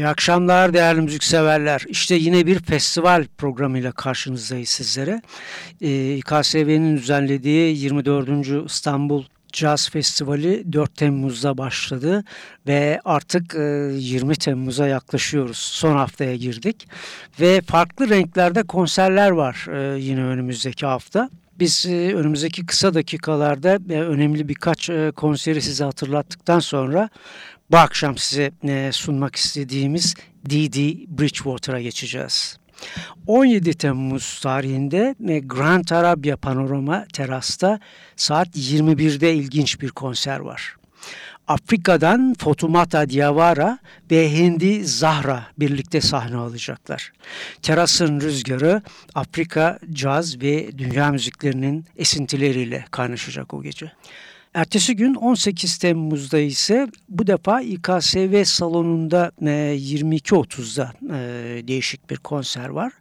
İyi akşamlar değerli müzikseverler. İşte yine bir festival programıyla karşınızdayız sizlere. Ee, İKSV'nin düzenlediği 24. İstanbul Jazz Festivali 4 Temmuz'da başladı ve artık 20 Temmuz'a yaklaşıyoruz. Son haftaya girdik ve farklı renklerde konserler var yine önümüzdeki hafta. Biz önümüzdeki kısa dakikalarda önemli birkaç konseri size hatırlattıktan sonra bu akşam size sunmak istediğimiz D.D. Bridgewater'a geçeceğiz. 17 Temmuz tarihinde Grand Arabia Panorama terasta saat 21'de ilginç bir konser var. Afrika'dan Fotumata Diawara ve Hindi Zahra birlikte sahne alacaklar. Terasın rüzgarı Afrika, caz ve dünya müziklerinin esintileriyle kaynaşacak o gece. Ertesi gün 18 Temmuz'da ise bu defa İKSV salonunda 22.30'da e, e, değişik bir konser var.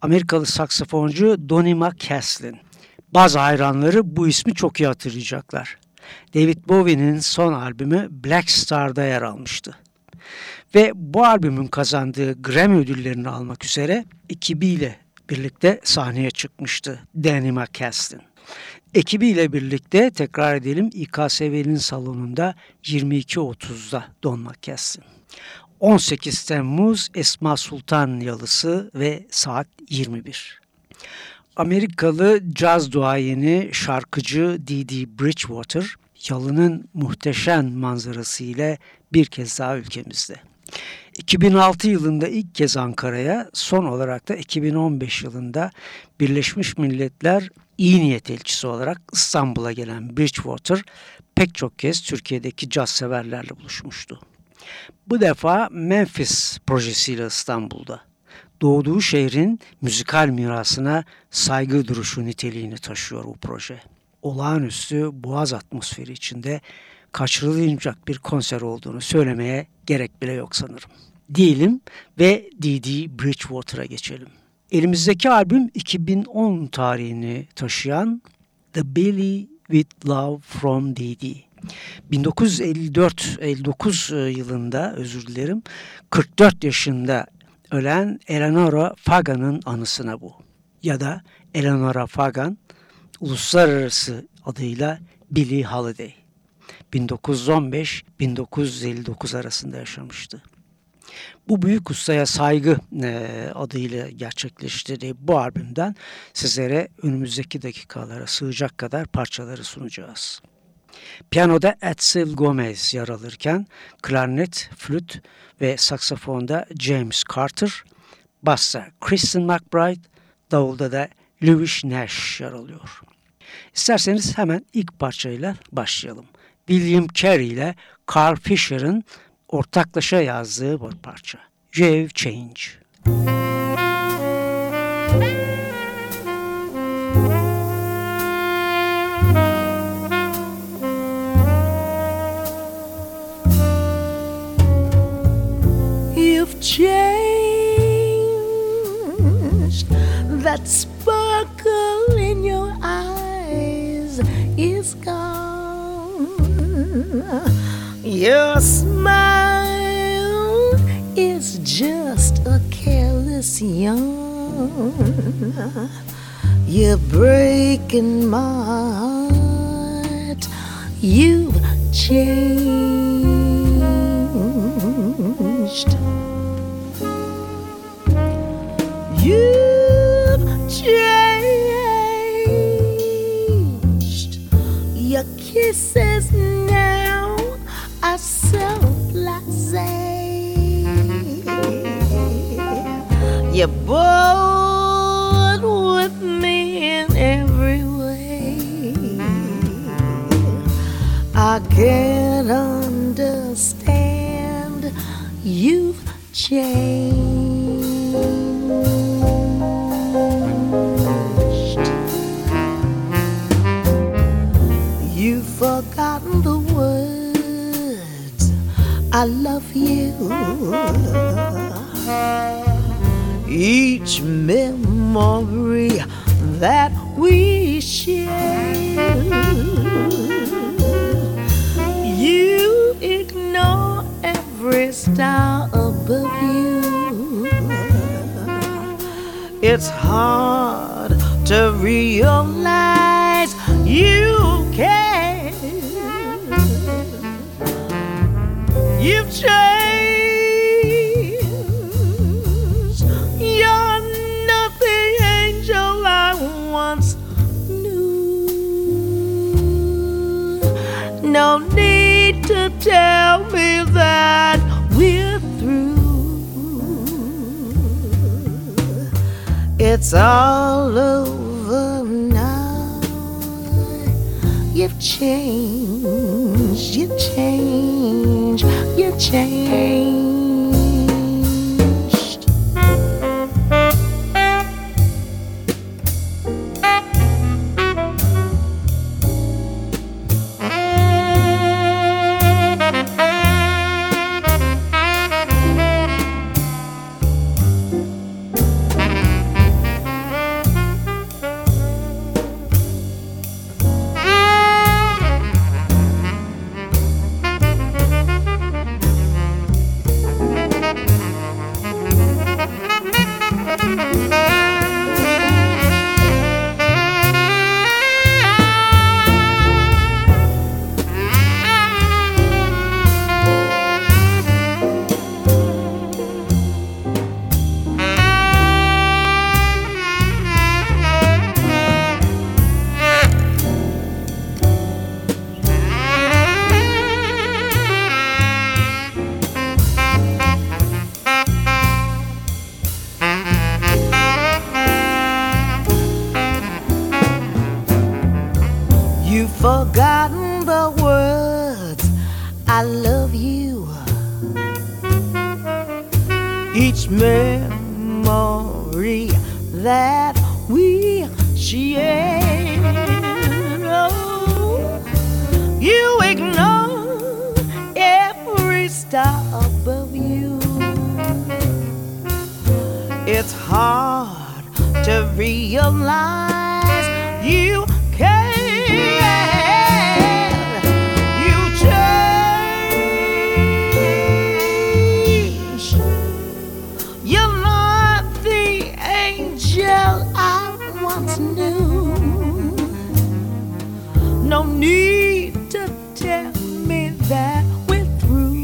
Amerikalı saksafoncu Donnie McCaslin. Bazı hayranları bu ismi çok iyi hatırlayacaklar. David Bowie'nin son albümü Black Star'da yer almıştı. Ve bu albümün kazandığı Grammy ödüllerini almak üzere ekibiyle birlikte sahneye çıkmıştı Danny McCaslin. Ekibiyle birlikte tekrar edelim İKSV'nin salonunda 22.30'da donmak kessin. 18 Temmuz Esma Sultan Yalısı ve saat 21. Amerikalı caz duayeni şarkıcı Didi Bridgewater, yalının muhteşem manzarası ile bir kez daha ülkemizde. 2006 yılında ilk kez Ankara'ya, son olarak da 2015 yılında Birleşmiş Milletler iyi niyet elçisi olarak İstanbul'a gelen Bridgewater pek çok kez Türkiye'deki caz severlerle buluşmuştu. Bu defa Memphis projesiyle İstanbul'da. Doğduğu şehrin müzikal mirasına saygı duruşu niteliğini taşıyor bu proje. Olağanüstü boğaz atmosferi içinde kaçırılmayacak bir konser olduğunu söylemeye gerek bile yok sanırım. Diyelim ve D.D. Bridgewater'a geçelim. Elimizdeki albüm 2010 tarihini taşıyan The Billy with Love from D.D. 1954-59 e, yılında özür dilerim 44 yaşında ölen Eleanora Fagan'ın anısına bu. Ya da Eleanora Fagan uluslararası adıyla Billie Holiday. 1915-1959 arasında yaşamıştı. Bu büyük ustaya saygı e, adıyla gerçekleştirdiği bu albümden sizlere önümüzdeki dakikalara sığacak kadar parçaları sunacağız. Piyanoda Edsel Gomez yer alırken klarnet, flüt ve saksafonda James Carter, bassa Kristen McBride, davulda da Lewis Nash yer alıyor. İsterseniz hemen ilk parçayla başlayalım. William Carey ile Carl Fisher'ın ortaklaşa yazdığı bir parça. Jave Change. You've changed that sparkle in your eyes is gone. Your smile is just a careless yawn. You're breaking my heart. You've changed. You've changed. Your kisses You're bored with me in every way. I can't understand you've changed. You've forgotten the words I love you each memory that we share, you ignore every star above you. It's hard to realize you It's all over now. You've changed, you've changed, you've changed. To realize you can. You change. You're not the angel I once knew. No need to tell me that we're through.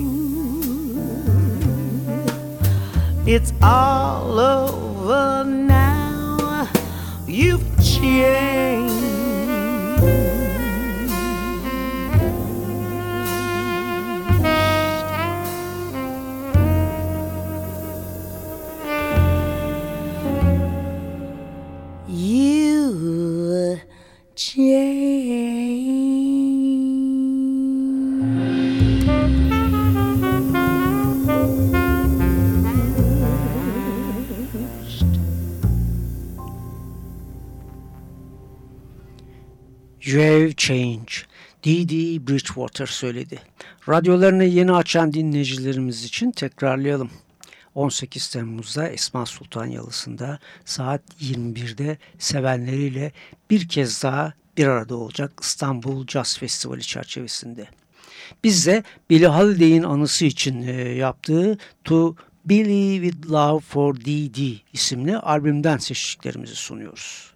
It's all over yeah. You have changed. Dee Bridgewater söyledi. Radyolarını yeni açan dinleyicilerimiz için tekrarlayalım. 18 Temmuz'da Esma Sultan Yalısı'nda saat 21'de sevenleriyle bir kez daha bir arada olacak İstanbul Jazz Festivali çerçevesinde. Biz de Billie Holiday'in anısı için e, yaptığı To Billy With Love For D.D. isimli albümden seçtiklerimizi sunuyoruz.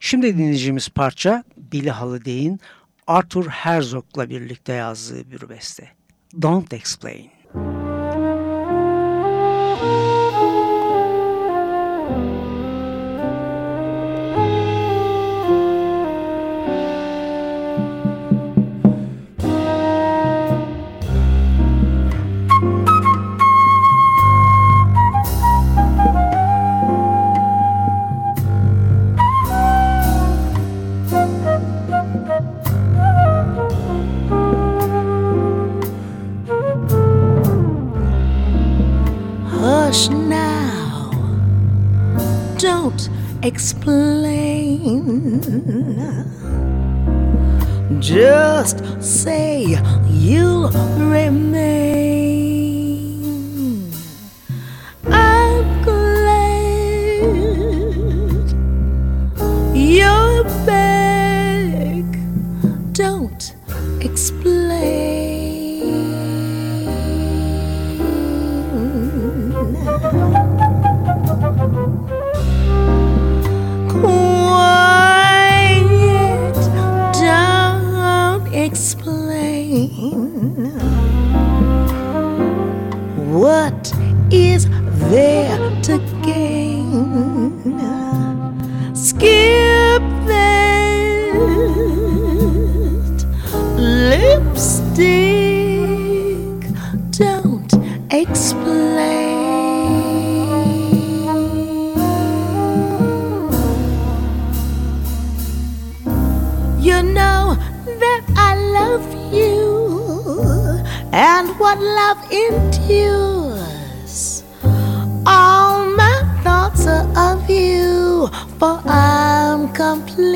Şimdi dinleyeceğimiz parça Billie Holiday'in Arthur Herzog'la birlikte yazdığı bir beste. Don't Explain.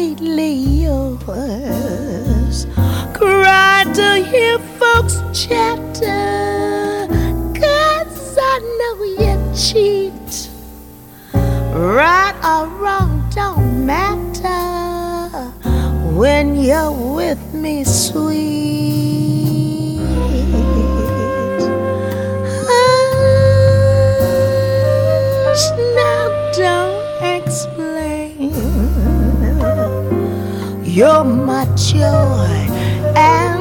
Completely yours. Cry to hear folks chatter, cause I know you cheat. Right or wrong don't matter when you're with me, sweet. Hush, now don't You're my joy and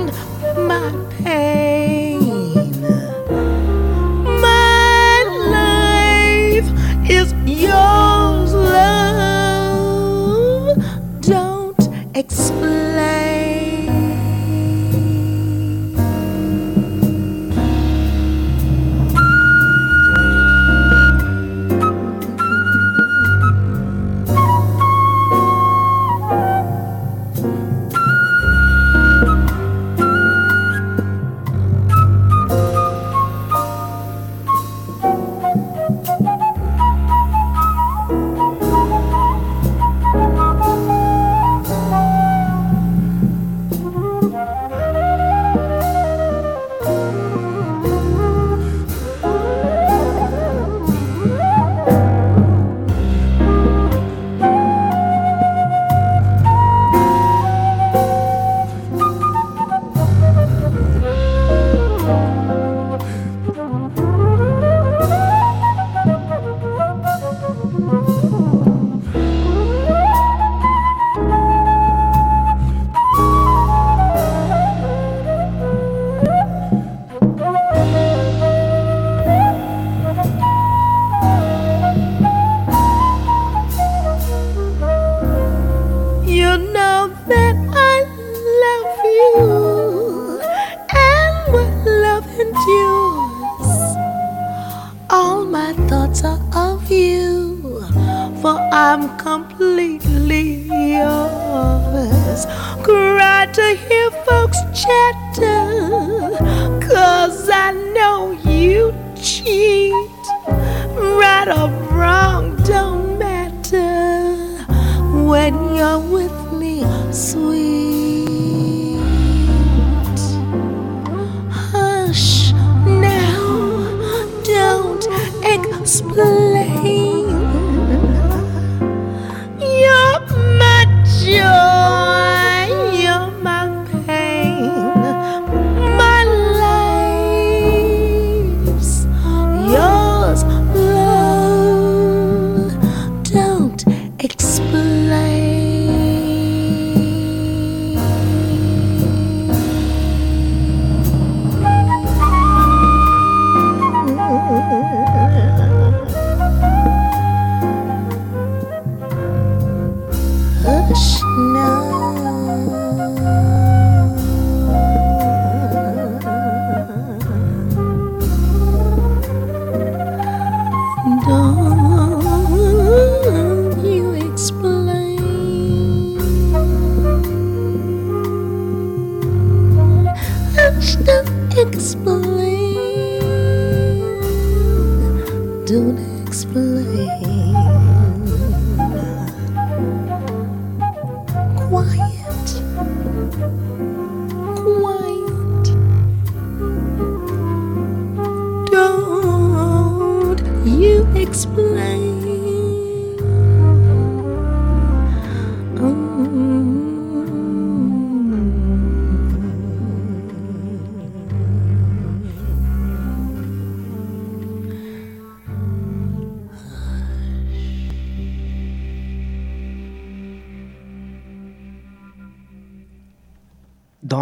Don't explain.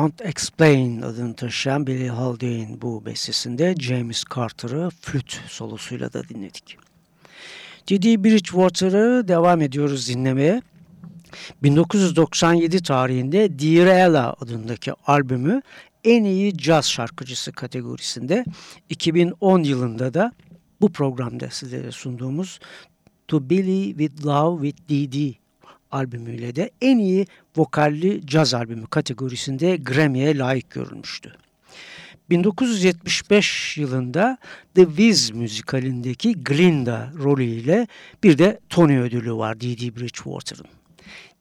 Don't Explain adını taşıyan Billie Holiday'in bu bestesinde James Carter'ı flüt solosuyla da dinledik. Didi Bridgewater'ı devam ediyoruz dinlemeye. 1997 tarihinde Dear Ella adındaki albümü en iyi caz şarkıcısı kategorisinde 2010 yılında da bu programda sizlere sunduğumuz To Billy With Love With Didi albümüyle de en iyi vokalli caz albümü kategorisinde Grammy'ye layık görülmüştü. 1975 yılında The Wiz müzikalindeki Glinda rolüyle bir de Tony ödülü var Dee Bridgewater'ın.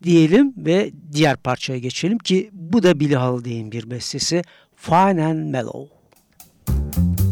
Diyelim ve diğer parçaya geçelim ki bu da Billie Holiday'in bir bestesi Fine and Mellow. make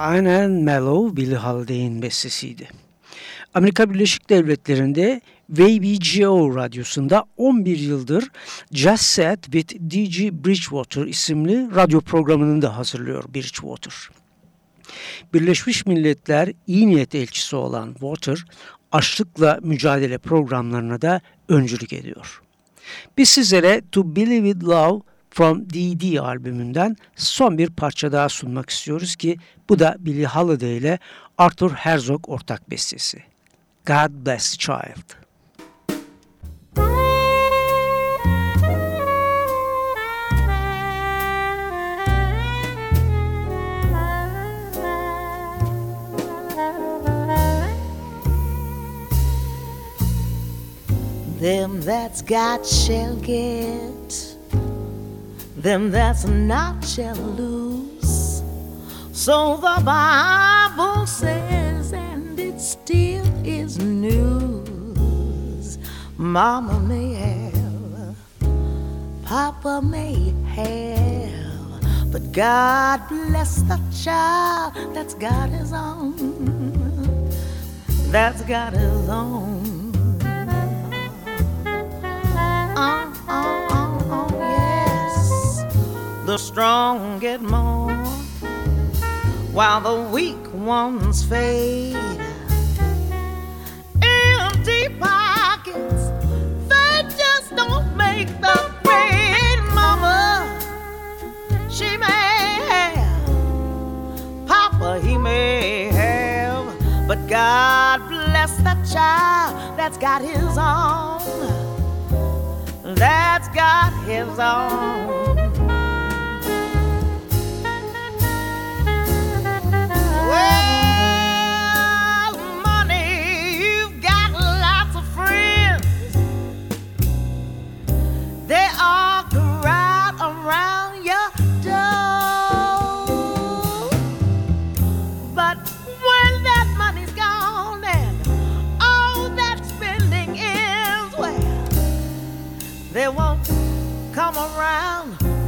And Mellow Billie Holiday'in bestesiydi. Amerika Birleşik Devletleri'nde WBGO radyosunda 11 yıldır Just Set with D.G. Bridgewater isimli radyo programını da hazırlıyor Bridgewater. Birleşmiş Milletler iyi niyet elçisi olan Water, açlıkla mücadele programlarına da öncülük ediyor. Biz sizlere To Believe With Love From D.D. albümünden son bir parça daha sunmak istiyoruz ki bu da Billie Holiday ile Arthur Herzog ortak bestesi. God Bless Child. Them that's got shall get, them that's not shall lose. So the Bible says, and it still is news. Mama may have, Papa may have, but God bless the child that's got his own. That's got his own. Oh, yes. The strong get more while the weak ones fade. Empty pockets, they just don't make the grade, Mama. She may have, Papa, he may have, but God bless the child that's got his own that's got his own.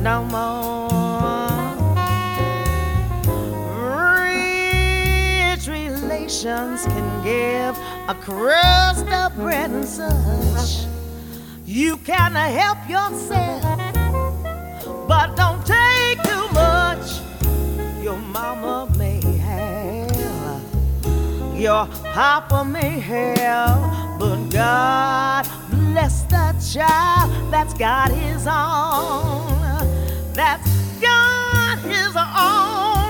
No more. Rich relations can give a crust of bread and such. You can help yourself, but don't take too much. Your mama may have, your papa may have, but God bless the child that's got his own. That's got his own.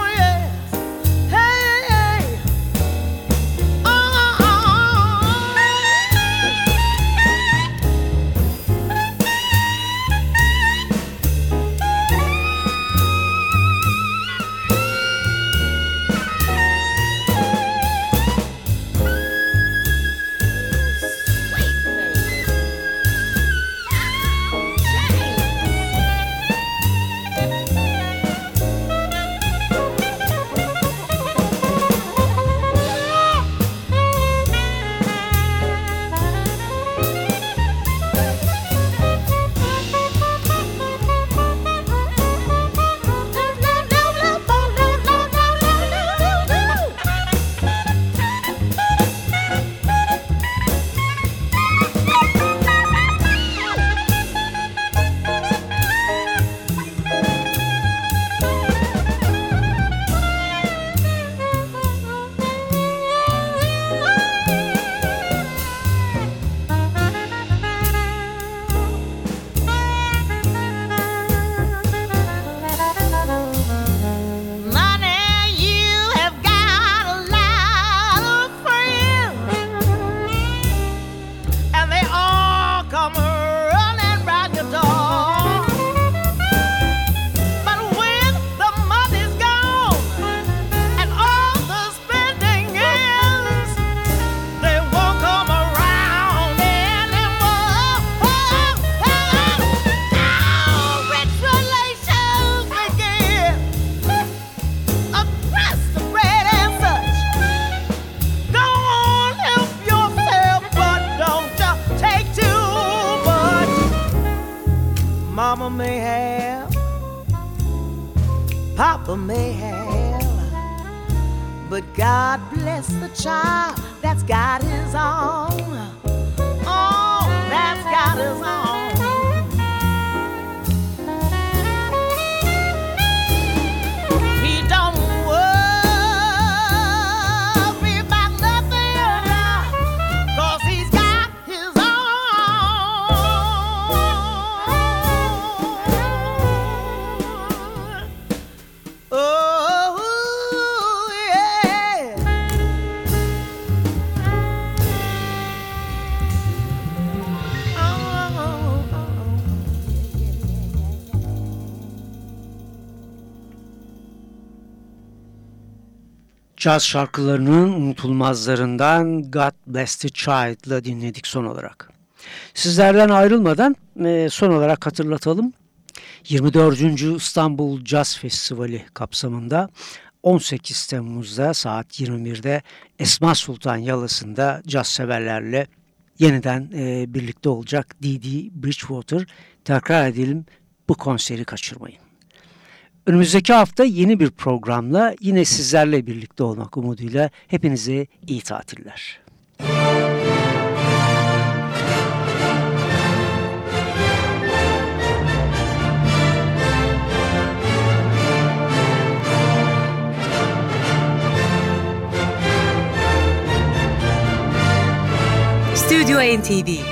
Caz şarkılarının unutulmazlarından God Bless the Child'la dinledik son olarak. Sizlerden ayrılmadan e, son olarak hatırlatalım. 24. İstanbul Caz Festivali kapsamında 18 Temmuz'da saat 21'de Esma Sultan Yalası'nda caz severlerle yeniden e, birlikte olacak D.D. Bridgewater. Tekrar edelim bu konseri kaçırmayın. Önümüzdeki hafta yeni bir programla yine sizlerle birlikte olmak umuduyla hepinize iyi tatiller. Stüdyo NTV